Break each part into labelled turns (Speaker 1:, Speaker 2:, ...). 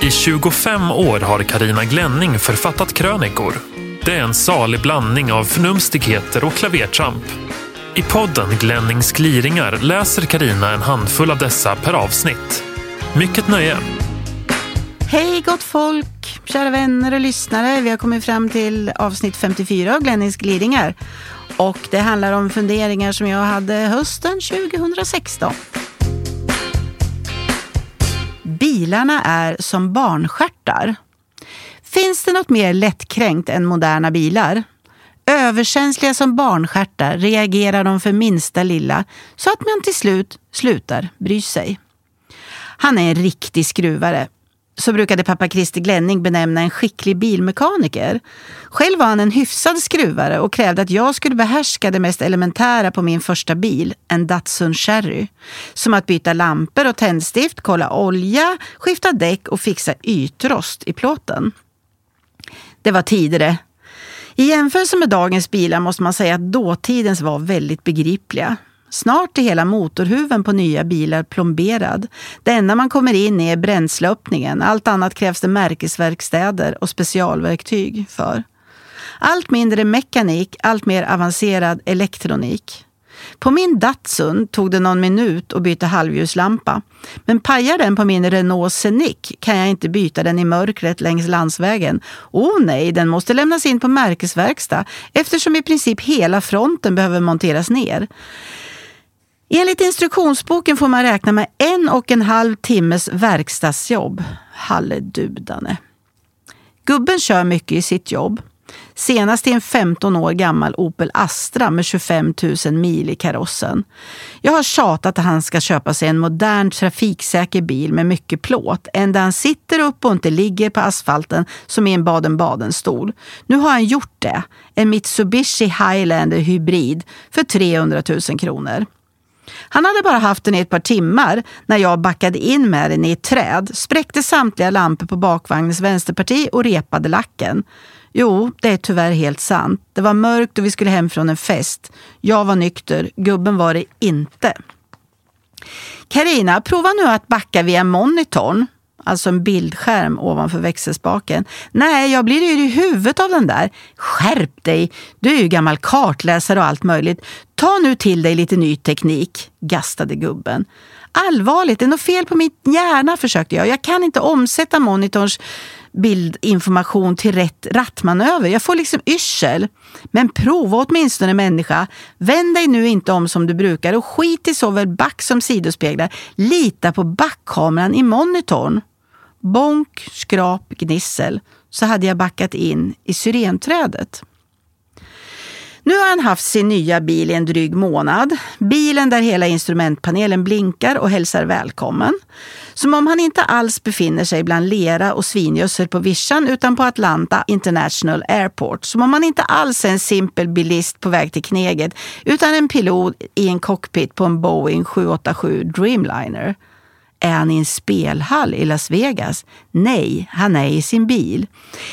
Speaker 1: I 25 år har Karina Glänning författat krönikor. Det är en salig blandning av förnumstigheter och klavertramp. I podden Glennings gliringar läser Karina en handfull av dessa per avsnitt. Mycket nöje!
Speaker 2: Hej gott folk, kära vänner och lyssnare. Vi har kommit fram till avsnitt 54 av Glennings gliringar. Och det handlar om funderingar som jag hade hösten 2016. Bilarna är som barnskärtar. Finns det något mer lättkränkt än moderna bilar? Överkänsliga som barnskärtar reagerar de för minsta lilla så att man till slut slutar bry sig. Han är en riktig skruvare så brukade pappa Christer Glenning benämna en skicklig bilmekaniker. Själv var han en hyfsad skruvare och krävde att jag skulle behärska det mest elementära på min första bil, en Datsun Cherry. Som att byta lampor och tändstift, kolla olja, skifta däck och fixa ytrost i plåten. Det var tidigare. I jämförelse med dagens bilar måste man säga att dåtidens var väldigt begripliga. Snart är hela motorhuven på nya bilar plomberad. Det enda man kommer in i är bränsleöppningen. Allt annat krävs det märkesverkstäder och specialverktyg för. Allt mindre mekanik, allt mer avancerad elektronik. På min Datsun tog det någon minut att byta halvljuslampa. Men pajar den på min Renault Scenic kan jag inte byta den i mörkret längs landsvägen. Oh nej, den måste lämnas in på märkesverkstad eftersom i princip hela fronten behöver monteras ner. Enligt instruktionsboken får man räkna med en och en halv timmes verkstadsjobb. Halledudane. Gubben kör mycket i sitt jobb. Senast i en 15 år gammal Opel Astra med 25 000 mil i karossen. Jag har tjatat att han ska köpa sig en modern trafiksäker bil med mycket plåt. En där han sitter upp och inte ligger på asfalten som i en Baden-Baden-stol. Nu har han gjort det. En Mitsubishi Highlander hybrid för 300 000 kronor. Han hade bara haft den i ett par timmar när jag backade in med den i ett träd, spräckte samtliga lampor på bakvagnens vänsterparti och repade lacken. Jo, det är tyvärr helt sant. Det var mörkt och vi skulle hem från en fest. Jag var nykter, gubben var det inte. Karina, prova nu att backa via monitorn alltså en bildskärm ovanför växelspaken. Nej, jag blir yr i huvudet av den där. Skärp dig! Du är ju gammal kartläsare och allt möjligt. Ta nu till dig lite ny teknik, gastade gubben. Allvarligt, det är något fel på min hjärna, försökte jag. Jag kan inte omsätta monitorns bildinformation till rätt rattmanöver. Jag får liksom yrsel. Men prova åtminstone människa. Vänd dig nu inte om som du brukar och skit i såväl back som sidospeglar. Lita på backkameran i monitorn. Bonk, skrap, gnissel så hade jag backat in i syrenträdet. Nu har han haft sin nya bil i en dryg månad. Bilen där hela instrumentpanelen blinkar och hälsar välkommen. Som om han inte alls befinner sig bland lera och svingödsel på vischan utan på Atlanta International Airport. Som om han inte alls är en simpel bilist på väg till Kneget utan en pilot i en cockpit på en Boeing 787 Dreamliner. Är han i en spelhall i Las Vegas? Nej, han är i sin bil.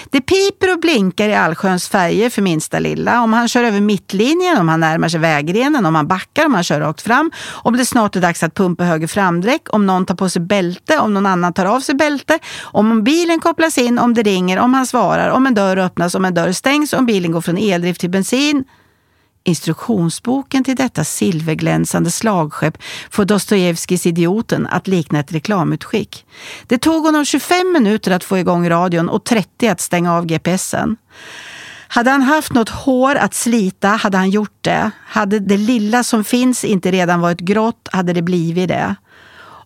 Speaker 2: Det piper och blinkar i allsköns färger för minsta lilla. Om han kör över mittlinjen, om han närmar sig vägrenen, om han backar, om han kör rakt fram, om det snart är dags att pumpa höger framdäck, om någon tar på sig bälte, om någon annan tar av sig bälte, om bilen kopplas in, om det ringer, om han svarar, om en dörr öppnas, om en dörr stängs, om bilen går från eldrift till bensin. Instruktionsboken till detta silverglänsande slagskepp får Dostojevskijs Idioten att likna ett reklamutskick. Det tog honom 25 minuter att få igång radion och 30 att stänga av GPSen. Hade han haft något hår att slita hade han gjort det. Hade det lilla som finns inte redan varit grått hade det blivit det.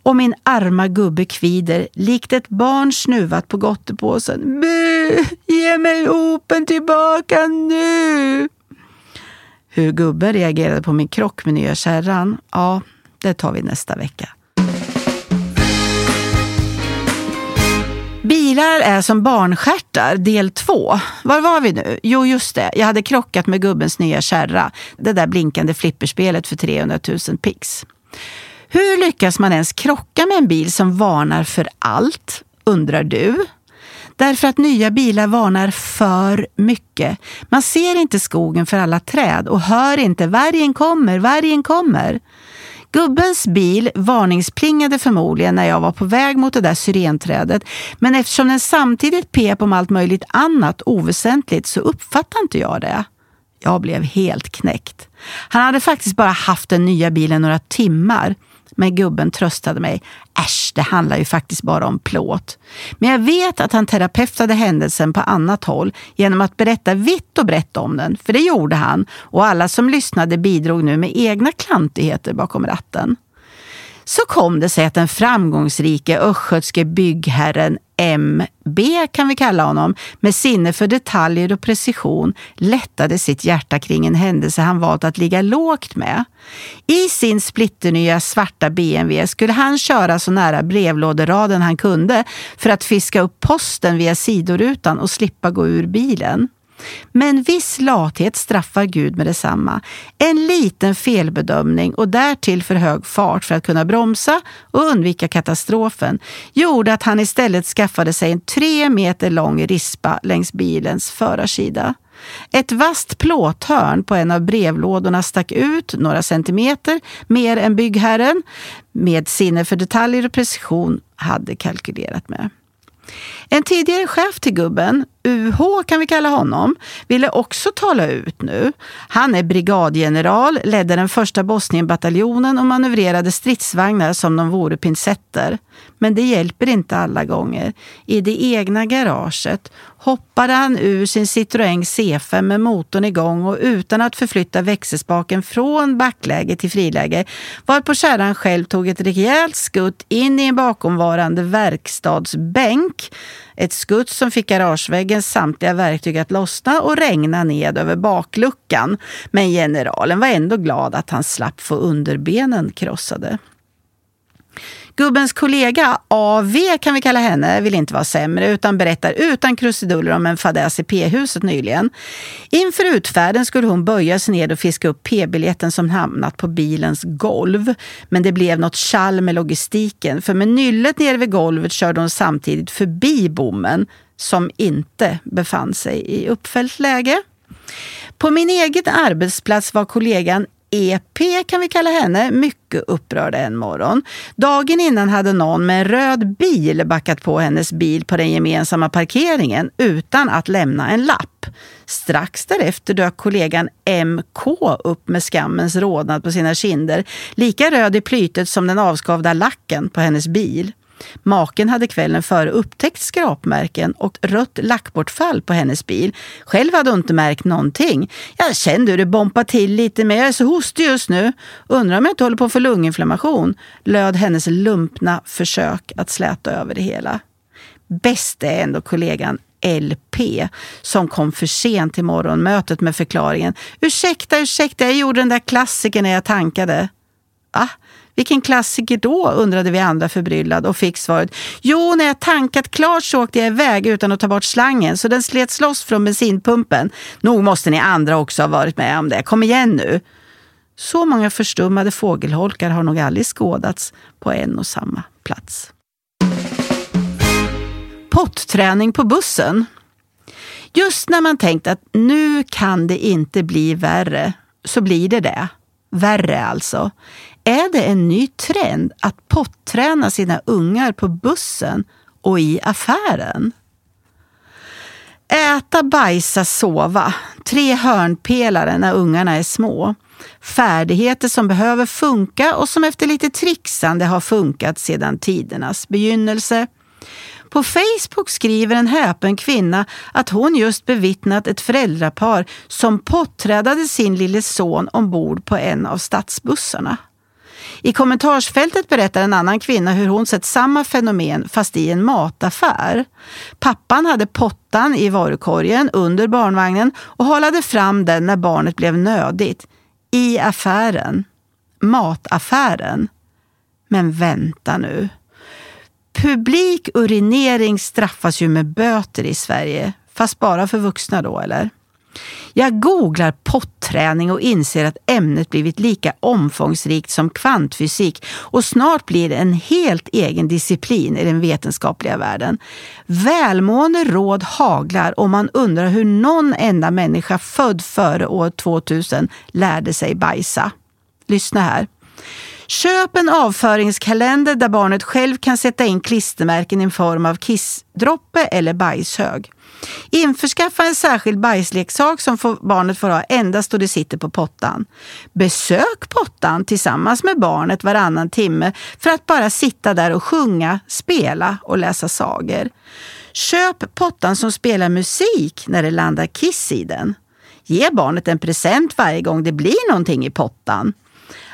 Speaker 2: Och min arma gubbe kvider likt ett barn snuvat på gottepåsen. Bu! Ge mig open tillbaka nu! Hur gubben reagerade på min krock med nya kärran, ja, det tar vi nästa vecka. Bilar är som barnskärtar, del två. Var var vi nu? Jo, just det. Jag hade krockat med gubbens nya kärra. Det där blinkande flipperspelet för 300 000 pix. Hur lyckas man ens krocka med en bil som varnar för allt, undrar du? Därför att nya bilar varnar för mycket. Man ser inte skogen för alla träd och hör inte vargen kommer, vargen kommer. Gubbens bil varningsplingade förmodligen när jag var på väg mot det där syrenträdet, men eftersom den samtidigt pep om allt möjligt annat oväsentligt så uppfattade inte jag det. Jag blev helt knäckt. Han hade faktiskt bara haft den nya bilen några timmar. Men gubben tröstade mig. Äsch, det handlar ju faktiskt bara om plåt. Men jag vet att han terapeutade händelsen på annat håll genom att berätta vitt och brett om den. För det gjorde han och alla som lyssnade bidrog nu med egna klantigheter bakom ratten. Så kom det sig att den framgångsrike östgötske byggherren MB kan vi kalla honom, med sinne för detaljer och precision lättade sitt hjärta kring en händelse han valt att ligga lågt med. I sin splitternya svarta BMW skulle han köra så nära brevlåderaden han kunde för att fiska upp posten via sidorutan och slippa gå ur bilen. Men viss lathet straffar Gud med detsamma. En liten felbedömning och därtill för hög fart för att kunna bromsa och undvika katastrofen gjorde att han istället skaffade sig en tre meter lång rispa längs bilens förarsida. Ett vasst plåthörn på en av brevlådorna stack ut några centimeter mer än byggherren med sinne för detaljer och precision hade kalkylerat med. En tidigare chef till gubben, UH kan vi kalla honom, ville också tala ut nu. Han är brigadgeneral, ledde den första Bosnienbataljonen och manövrerade stridsvagnar som de vore pincetter. Men det hjälper inte alla gånger. I det egna garaget hoppade han ur sin Citroën C5 med motorn igång och utan att förflytta växelspaken från backläge till friläge varpå kärran själv tog ett rejält skutt in i en bakomvarande verkstadsbänk. Ett skutt som fick garageväggen vägens samtliga verktyg att lossna och regna ned över bakluckan. Men generalen var ändå glad att han slapp få underbenen krossade. Gubbens kollega, AV kan vi kalla henne, vill inte vara sämre utan berättar utan krusiduller om en fadäs i P-huset nyligen. Inför utfärden skulle hon böja sig ned och fiska upp P-biljetten som hamnat på bilens golv. Men det blev något tjall med logistiken för med nyllet nere vid golvet körde hon samtidigt förbi bommen som inte befann sig i uppfällt läge. På min egen arbetsplats var kollegan EP kan vi kalla henne, mycket upprörd en morgon. Dagen innan hade någon med en röd bil backat på hennes bil på den gemensamma parkeringen utan att lämna en lapp. Strax därefter dök kollegan MK upp med skammens rodnad på sina kinder, lika röd i plytet som den avskavda lacken på hennes bil. Maken hade kvällen före upptäckt skrapmärken och rött lackbortfall på hennes bil. Själv hade hon inte märkt någonting. Jag kände hur det bompade till lite, men jag är så hostig just nu. Undrar om jag inte håller på att få lunginflammation, löd hennes lumpna försök att släta över det hela. Bäst är ändå kollegan LP som kom för sent till morgonmötet med förklaringen. Ursäkta, ursäkta, jag gjorde den där klassiken när jag tankade. Ah, vilken klassiker då? undrade vi andra förbryllad och fick svaret. Jo, när jag tankat klart så åkte jag iväg utan att ta bort slangen så den slets loss från bensinpumpen. Nog måste ni andra också ha varit med om det. Kom igen nu! Så många förstummade fågelholkar har nog aldrig skådats på en och samma plats. Potträning på bussen. Just när man tänkt att nu kan det inte bli värre, så blir det det. Värre alltså. Är det en ny trend att potträna sina ungar på bussen och i affären? Äta, bajsa, sova. Tre hörnpelare när ungarna är små. Färdigheter som behöver funka och som efter lite trixande har funkat sedan tidernas begynnelse. På Facebook skriver en häpen kvinna att hon just bevittnat ett föräldrapar som potträdade sin lille son ombord på en av stadsbussarna. I kommentarsfältet berättar en annan kvinna hur hon sett samma fenomen fast i en mataffär. Pappan hade pottan i varukorgen under barnvagnen och halade fram den när barnet blev nödigt. I affären. Mataffären. Men vänta nu. Publik urinering straffas ju med böter i Sverige, fast bara för vuxna då eller? Jag googlar potträning och inser att ämnet blivit lika omfångsrikt som kvantfysik och snart blir det en helt egen disciplin i den vetenskapliga världen. Välmående råd haglar och man undrar hur någon enda människa född före år 2000 lärde sig bajsa. Lyssna här. Köp en avföringskalender där barnet själv kan sätta in klistermärken i form av kissdroppe eller bajshög. Införskaffa en särskild bajsleksak som barnet får ha endast då det sitter på pottan. Besök pottan tillsammans med barnet varannan timme för att bara sitta där och sjunga, spela och läsa sagor. Köp pottan som spelar musik när det landar kiss i den. Ge barnet en present varje gång det blir någonting i pottan.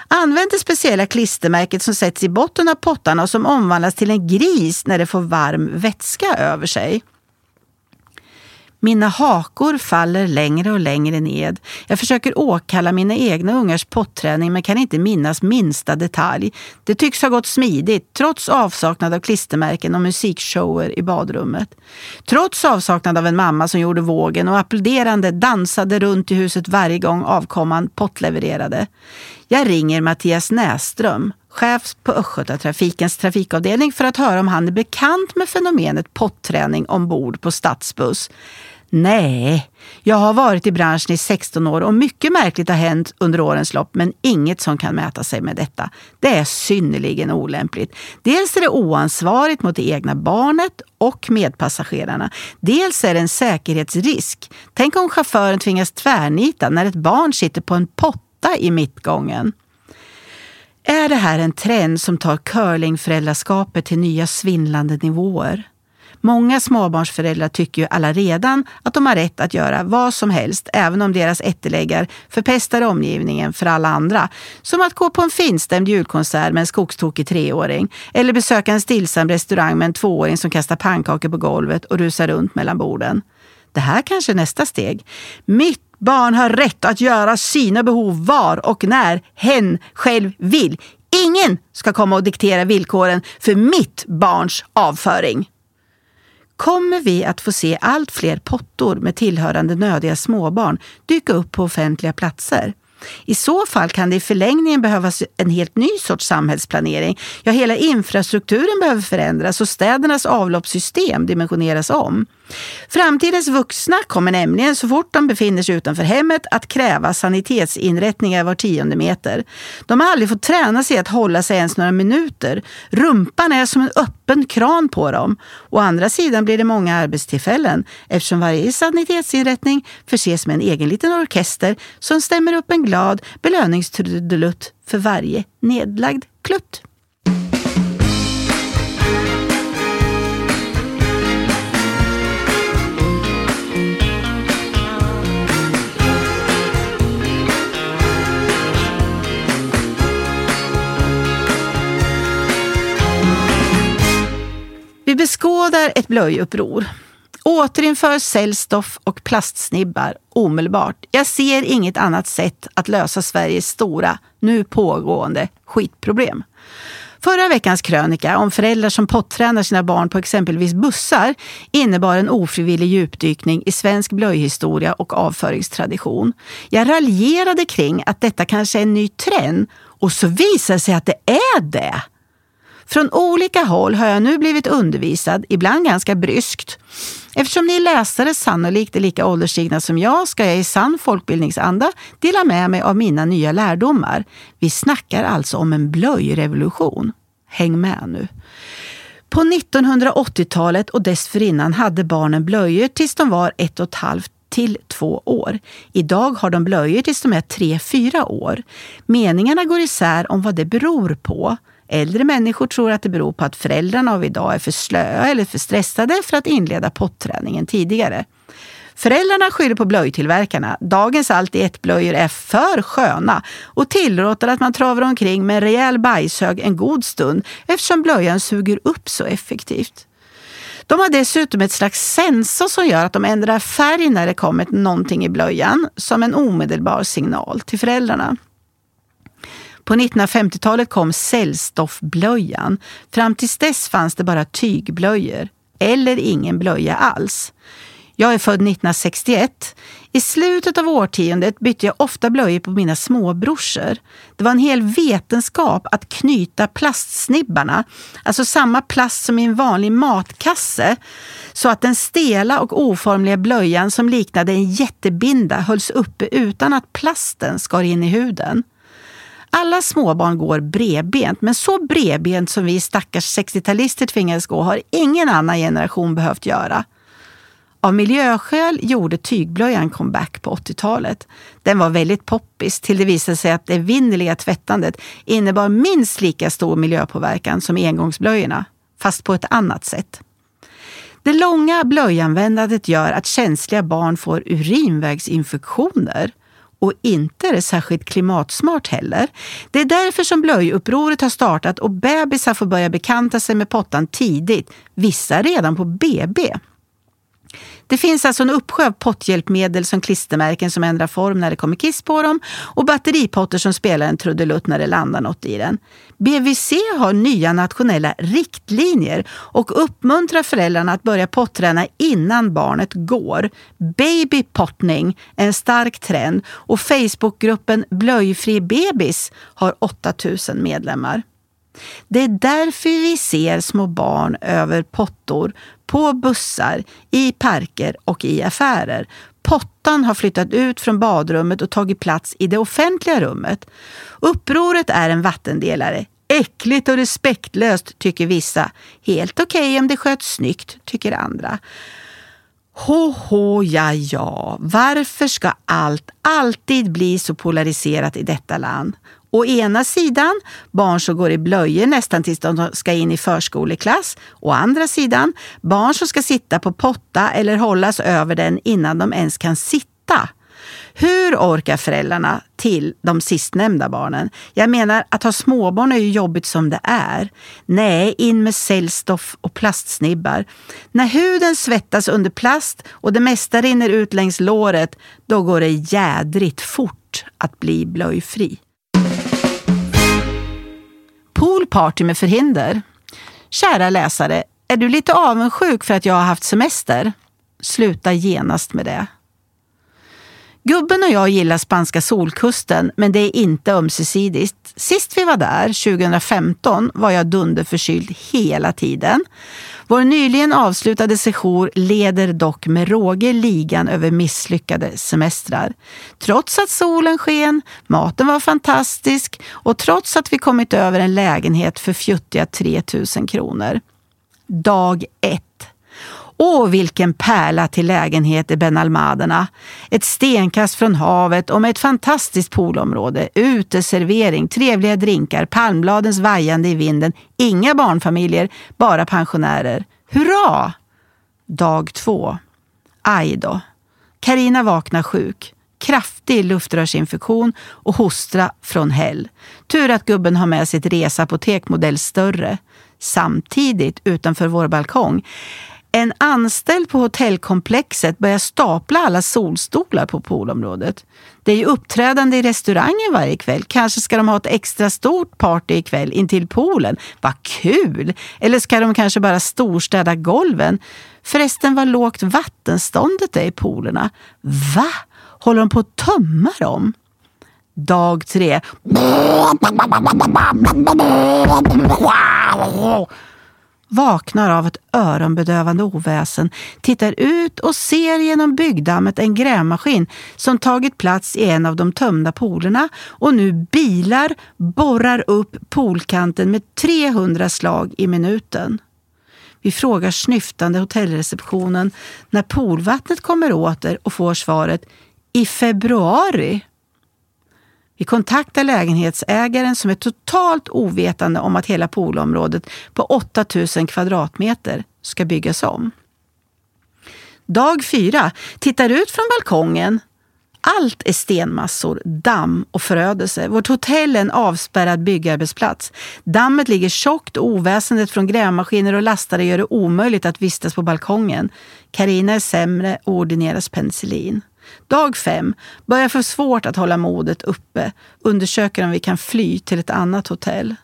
Speaker 2: Använd det speciella klistermärket som sätts i botten av pottarna och som omvandlas till en gris när det får varm vätska över sig. Mina hakor faller längre och längre ned. Jag försöker åkalla mina egna ungars potträning men kan inte minnas minsta detalj. Det tycks ha gått smidigt, trots avsaknad av klistermärken och musikshower i badrummet. Trots avsaknad av en mamma som gjorde vågen och applåderande dansade runt i huset varje gång avkomman pottlevererade. Jag ringer Mattias Näström, chef på Östgötatrafikens trafikavdelning för att höra om han är bekant med fenomenet potträning ombord på stadsbuss. Nej, jag har varit i branschen i 16 år och mycket märkligt har hänt under årens lopp men inget som kan mäta sig med detta. Det är synnerligen olämpligt. Dels är det oansvarigt mot det egna barnet och medpassagerarna. Dels är det en säkerhetsrisk. Tänk om chauffören tvingas tvärnita när ett barn sitter på en potta i mittgången. Är det här en trend som tar curlingföräldraskapet till nya svindlande nivåer? Många småbarnsföräldrar tycker ju alla redan att de har rätt att göra vad som helst, även om deras ätteläggar förpestar omgivningen för alla andra. Som att gå på en finstämd julkonsert med en skogstokig treåring, eller besöka en stillsam restaurang med en tvååring som kastar pannkakor på golvet och rusar runt mellan borden. Det här kanske är nästa steg. Mitt barn har rätt att göra sina behov var och när hen själv vill. Ingen ska komma och diktera villkoren för mitt barns avföring. Kommer vi att få se allt fler pottor med tillhörande nödiga småbarn dyka upp på offentliga platser? I så fall kan det i förlängningen behövas en helt ny sorts samhällsplanering. Ja, hela infrastrukturen behöver förändras och städernas avloppssystem dimensioneras om. Framtidens vuxna kommer nämligen så fort de befinner sig utanför hemmet att kräva sanitetsinrättningar var tionde meter. De har aldrig fått träna sig att hålla sig ens några minuter. Rumpan är som en öppen kran på dem. Å andra sidan blir det många arbetstillfällen eftersom varje sanitetsinrättning förses med en egen liten orkester som stämmer upp en glad belöningstrudelutt för varje nedlagd klutt. Beskådar ett blöjuppror. Återinför cellstoff och plastsnibbar omedelbart. Jag ser inget annat sätt att lösa Sveriges stora, nu pågående skitproblem. Förra veckans krönika om föräldrar som pottränar sina barn på exempelvis bussar innebar en ofrivillig djupdykning i svensk blöjhistoria och avföringstradition. Jag raljerade kring att detta kanske är en ny trend och så visar det sig att det är det. Från olika håll har jag nu blivit undervisad, ibland ganska bryskt. Eftersom ni läsare sannolikt är lika ålderstigna som jag ska jag i sann folkbildningsanda dela med mig av mina nya lärdomar. Vi snackar alltså om en blöjrevolution. Häng med nu. På 1980-talet och dessförinnan hade barnen blöjor tills de var ett och ett halvt till två år. Idag har de blöjor tills de är tre, fyra år. Meningarna går isär om vad det beror på. Äldre människor tror att det beror på att föräldrarna av idag är för slöa eller för stressade för att inleda potträningen tidigare. Föräldrarna skyller på blöjtillverkarna. Dagens allt i ett-blöjor är för sköna och tillåter att man travar omkring med en rejäl bajshög en god stund eftersom blöjan suger upp så effektivt. De har dessutom ett slags sensor som gör att de ändrar färg när det kommer någonting i blöjan som en omedelbar signal till föräldrarna. På 1950-talet kom cellstoffblöjan. Fram tills dess fanns det bara tygblöjor. Eller ingen blöja alls. Jag är född 1961. I slutet av årtiondet bytte jag ofta blöjor på mina småbrorsor. Det var en hel vetenskap att knyta plastsnibbarna, alltså samma plast som i en vanlig matkasse, så att den stela och oformliga blöjan som liknade en jättebinda hölls uppe utan att plasten skar in i huden. Alla småbarn går bredbent, men så bredbent som vi stackars 60-talister tvingades gå har ingen annan generation behövt göra. Av miljöskäl gjorde tygblöjan comeback på 80-talet. Den var väldigt poppis till det visade sig att det evinnerliga tvättandet innebar minst lika stor miljöpåverkan som engångsblöjorna, fast på ett annat sätt. Det långa blöjanvändandet gör att känsliga barn får urinvägsinfektioner. Och inte är det särskilt klimatsmart heller. Det är därför som blöjupproret har startat och bebisar får börja bekanta sig med pottan tidigt, vissa redan på BB. Det finns alltså en uppsjö av potthjälpmedel som klistermärken som ändrar form när det kommer kiss på dem och batteripotter som spelar en trudelutt när det landar något i den. BVC har nya nationella riktlinjer och uppmuntrar föräldrarna att börja potträna innan barnet går. Babypottning är en stark trend och Facebookgruppen Blöjfri bebis har 8000 medlemmar. Det är därför vi ser små barn över pottor på bussar, i parker och i affärer. Pottan har flyttat ut från badrummet och tagit plats i det offentliga rummet. Upproret är en vattendelare. Äckligt och respektlöst, tycker vissa. Helt okej okay om det sköts snyggt, tycker andra. Ho, ja, ja. Varför ska allt alltid bli så polariserat i detta land? Å ena sidan barn som går i blöjor nästan tills de ska in i förskoleklass. Å andra sidan barn som ska sitta på potta eller hållas över den innan de ens kan sitta. Hur orkar föräldrarna till de sistnämnda barnen? Jag menar, att ha småbarn är ju jobbigt som det är. Nej, in med cellstoff och plastsnibbar. När huden svettas under plast och det mesta rinner ut längs låret, då går det jädrigt fort att bli blöjfri. Poolparty med förhinder. Kära läsare, är du lite avundsjuk för att jag har haft semester? Sluta genast med det. Gubben och jag gillar spanska solkusten, men det är inte ömsesidigt. Sist vi var där, 2015, var jag dunderförkyld hela tiden. Vår nyligen avslutade sejour leder dock med råge ligan över misslyckade semestrar. Trots att solen sken, maten var fantastisk och trots att vi kommit över en lägenhet för fjuttiga 3000 kronor. Dag 1. Åh, vilken pärla till lägenhet i Benalmaderna. Ett stenkast från havet och med ett fantastiskt poolområde, uteservering, trevliga drinkar, palmbladens vajande i vinden, inga barnfamiljer, bara pensionärer. Hurra! Dag två. Aj då. Karina vaknar sjuk. Kraftig luftrörsinfektion och hostra från häll. Tur att gubben har med sitt resapotek modell större. Samtidigt, utanför vår balkong, en anställd på hotellkomplexet börjar stapla alla solstolar på poolområdet. Det är ju uppträdande i restaurangen varje kväll. Kanske ska de ha ett extra stort party ikväll intill poolen. Vad kul! Eller ska de kanske bara storstäda golven? Förresten, vad lågt vattenståndet är i poolerna. Va? Håller de på att tömma dem? Dag tre vaknar av ett öronbedövande oväsen, tittar ut och ser genom byggdammet en grävmaskin som tagit plats i en av de tömda poolerna och nu bilar borrar upp poolkanten med 300 slag i minuten. Vi frågar snyftande hotellreceptionen när poolvattnet kommer åter och får svaret i februari. Vi kontaktar lägenhetsägaren som är totalt ovetande om att hela poolområdet på 8000 kvadratmeter ska byggas om. Dag fyra. Tittar ut från balkongen. Allt är stenmassor, damm och förödelse. Vårt hotell är en avspärrad byggarbetsplats. Dammet ligger tjockt och oväsendet från grävmaskiner och lastare gör det omöjligt att vistas på balkongen. Karina är sämre och ordineras penicillin. Dag fem. Börjar få svårt att hålla modet uppe. Undersöker om vi kan fly till ett annat hotell.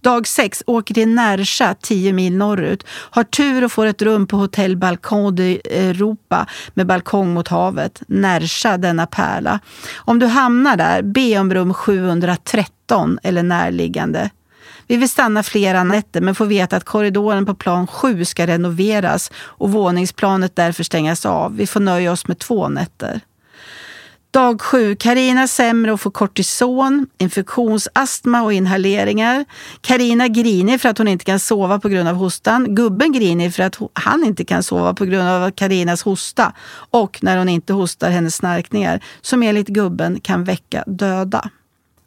Speaker 2: Dag sex. Åker till Närsa, 10 mil norrut. Har tur och får ett rum på hotell Balcon de Europa med balkong mot havet. Närsa, denna pärla. Om du hamnar där, be om rum 713 eller närliggande. Vi vill stanna flera nätter men får veta att korridoren på plan 7 ska renoveras och våningsplanet därför stängas av. Vi får nöja oss med två nätter. Dag 7. Karina sämre och får kortison, infektionsastma och inhaleringar. Karina grinig för att hon inte kan sova på grund av hostan. Gubben grinig för att han inte kan sova på grund av Karinas hosta. Och när hon inte hostar, hennes snarkningar som enligt gubben kan väcka döda.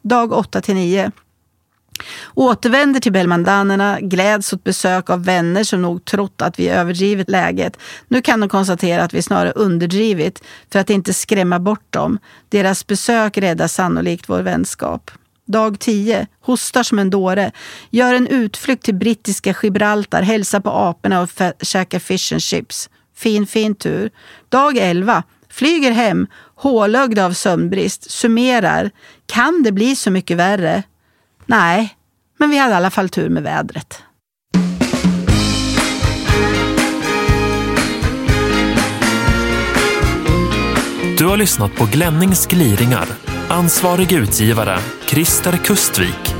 Speaker 2: Dag 8 till 9. Återvänder till Belmandanerna, gläds åt besök av vänner som nog trott att vi överdrivit läget. Nu kan de konstatera att vi snarare underdrivit för att inte skrämma bort dem. Deras besök räddar sannolikt vår vänskap. Dag 10. Hostar som en dåre. Gör en utflykt till brittiska Gibraltar, hälsar på aporna och käkar fish and chips. Fin, fin tur. Dag 11. Flyger hem, hålögd av sömnbrist, summerar. Kan det bli så mycket värre? Nej, men vi hade i alla fall tur med vädret.
Speaker 1: Du har lyssnat på Glennings gliringar. Ansvarig utgivare, Christer Kustvik.